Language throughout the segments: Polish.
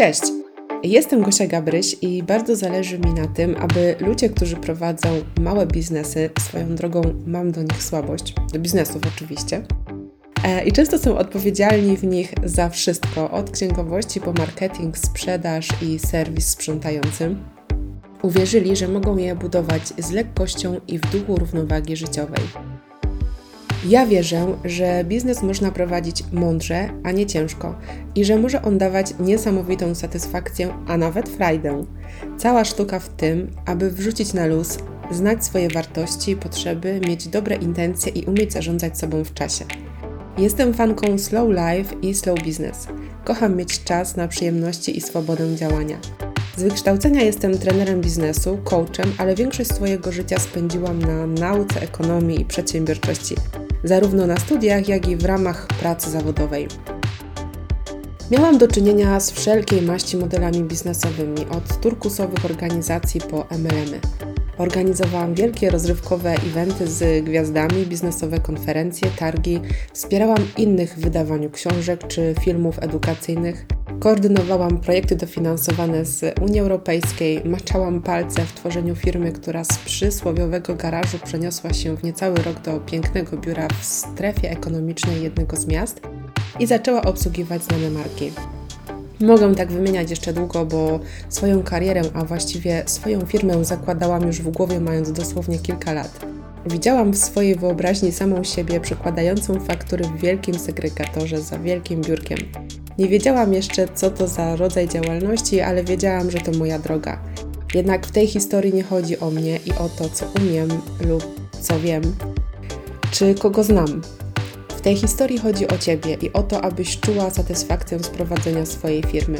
Cześć! Jestem Gosia Gabryś i bardzo zależy mi na tym, aby ludzie, którzy prowadzą małe biznesy, swoją drogą mam do nich słabość, do biznesów oczywiście, e, i często są odpowiedzialni w nich za wszystko, od księgowości po marketing, sprzedaż i serwis sprzątający. Uwierzyli, że mogą je budować z lekkością i w duchu równowagi życiowej. Ja wierzę, że biznes można prowadzić mądrze, a nie ciężko i że może on dawać niesamowitą satysfakcję, a nawet frajdę. Cała sztuka w tym, aby wrzucić na luz, znać swoje wartości i potrzeby, mieć dobre intencje i umieć zarządzać sobą w czasie. Jestem fanką slow life i slow business. Kocham mieć czas na przyjemności i swobodę działania. Z wykształcenia jestem trenerem biznesu, coachem, ale większość swojego życia spędziłam na nauce ekonomii i przedsiębiorczości zarówno na studiach, jak i w ramach pracy zawodowej. Miałam do czynienia z wszelkiej maści modelami biznesowymi, od turkusowych organizacji po MLM-y. Organizowałam wielkie rozrywkowe eventy z gwiazdami, biznesowe konferencje, targi, wspierałam innych w wydawaniu książek czy filmów edukacyjnych, koordynowałam projekty dofinansowane z Unii Europejskiej, maczałam palce w tworzeniu firmy, która z przysłowiowego garażu przeniosła się w niecały rok do pięknego biura w strefie ekonomicznej jednego z miast i zaczęła obsługiwać znane marki. Mogę tak wymieniać jeszcze długo, bo swoją karierę, a właściwie swoją firmę zakładałam już w głowie, mając dosłownie kilka lat. Widziałam w swojej wyobraźni samą siebie przekładającą faktury w wielkim segregatorze za wielkim biurkiem. Nie wiedziałam jeszcze, co to za rodzaj działalności, ale wiedziałam, że to moja droga. Jednak w tej historii nie chodzi o mnie i o to, co umiem lub co wiem, czy kogo znam. W tej historii chodzi o Ciebie i o to, abyś czuła satysfakcję z prowadzenia swojej firmy,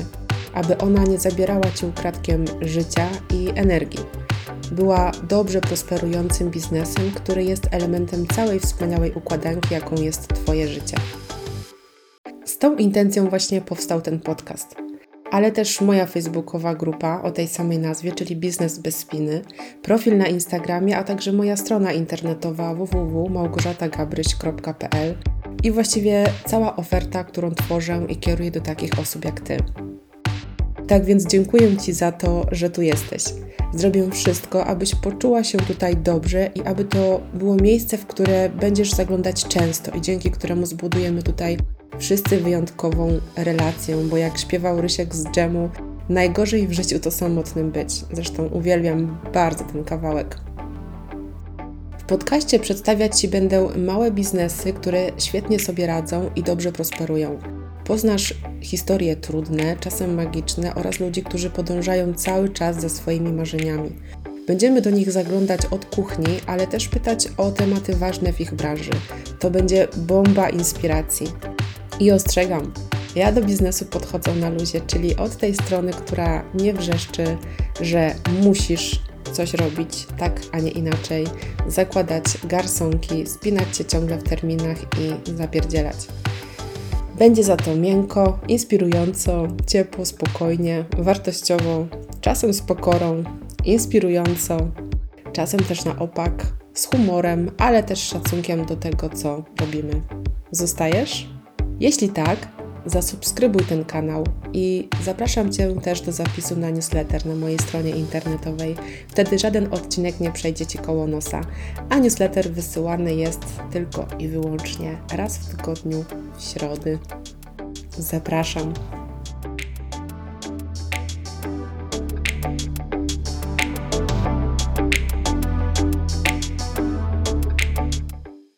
aby ona nie zabierała Ci ukradkiem życia i energii. Była dobrze prosperującym biznesem, który jest elementem całej wspaniałej układanki, jaką jest Twoje życie. Tą intencją właśnie powstał ten podcast. Ale też moja facebookowa grupa o tej samej nazwie, czyli Biznes bez spiny, profil na Instagramie, a także moja strona internetowa www.małgorzatagabryś.pl i właściwie cała oferta, którą tworzę i kieruję do takich osób jak Ty. Tak więc dziękuję Ci za to, że tu jesteś. Zrobię wszystko, abyś poczuła się tutaj dobrze i aby to było miejsce, w które będziesz zaglądać często i dzięki któremu zbudujemy tutaj wszyscy wyjątkową relację, bo jak śpiewał Rysiek z dżemu, najgorzej w życiu to samotnym być. Zresztą uwielbiam bardzo ten kawałek. W podcaście przedstawiać Ci będę małe biznesy, które świetnie sobie radzą i dobrze prosperują. Poznasz historie trudne, czasem magiczne oraz ludzi, którzy podążają cały czas za swoimi marzeniami. Będziemy do nich zaglądać od kuchni, ale też pytać o tematy ważne w ich branży. To będzie bomba inspiracji. I ostrzegam, ja do biznesu podchodzę na luzie, czyli od tej strony, która nie wrzeszczy, że musisz coś robić tak, a nie inaczej, zakładać garsonki, spinać się ciągle w terminach i zapierdzielać. Będzie za to miękko, inspirująco, ciepło, spokojnie, wartościowo, czasem z pokorą, inspirująco, czasem też na opak, z humorem, ale też szacunkiem do tego, co robimy. Zostajesz? Jeśli tak, zasubskrybuj ten kanał i zapraszam Cię też do zapisu na newsletter na mojej stronie internetowej. Wtedy żaden odcinek nie przejdzie Ci koło nosa, a newsletter wysyłany jest tylko i wyłącznie raz w tygodniu w środy. Zapraszam.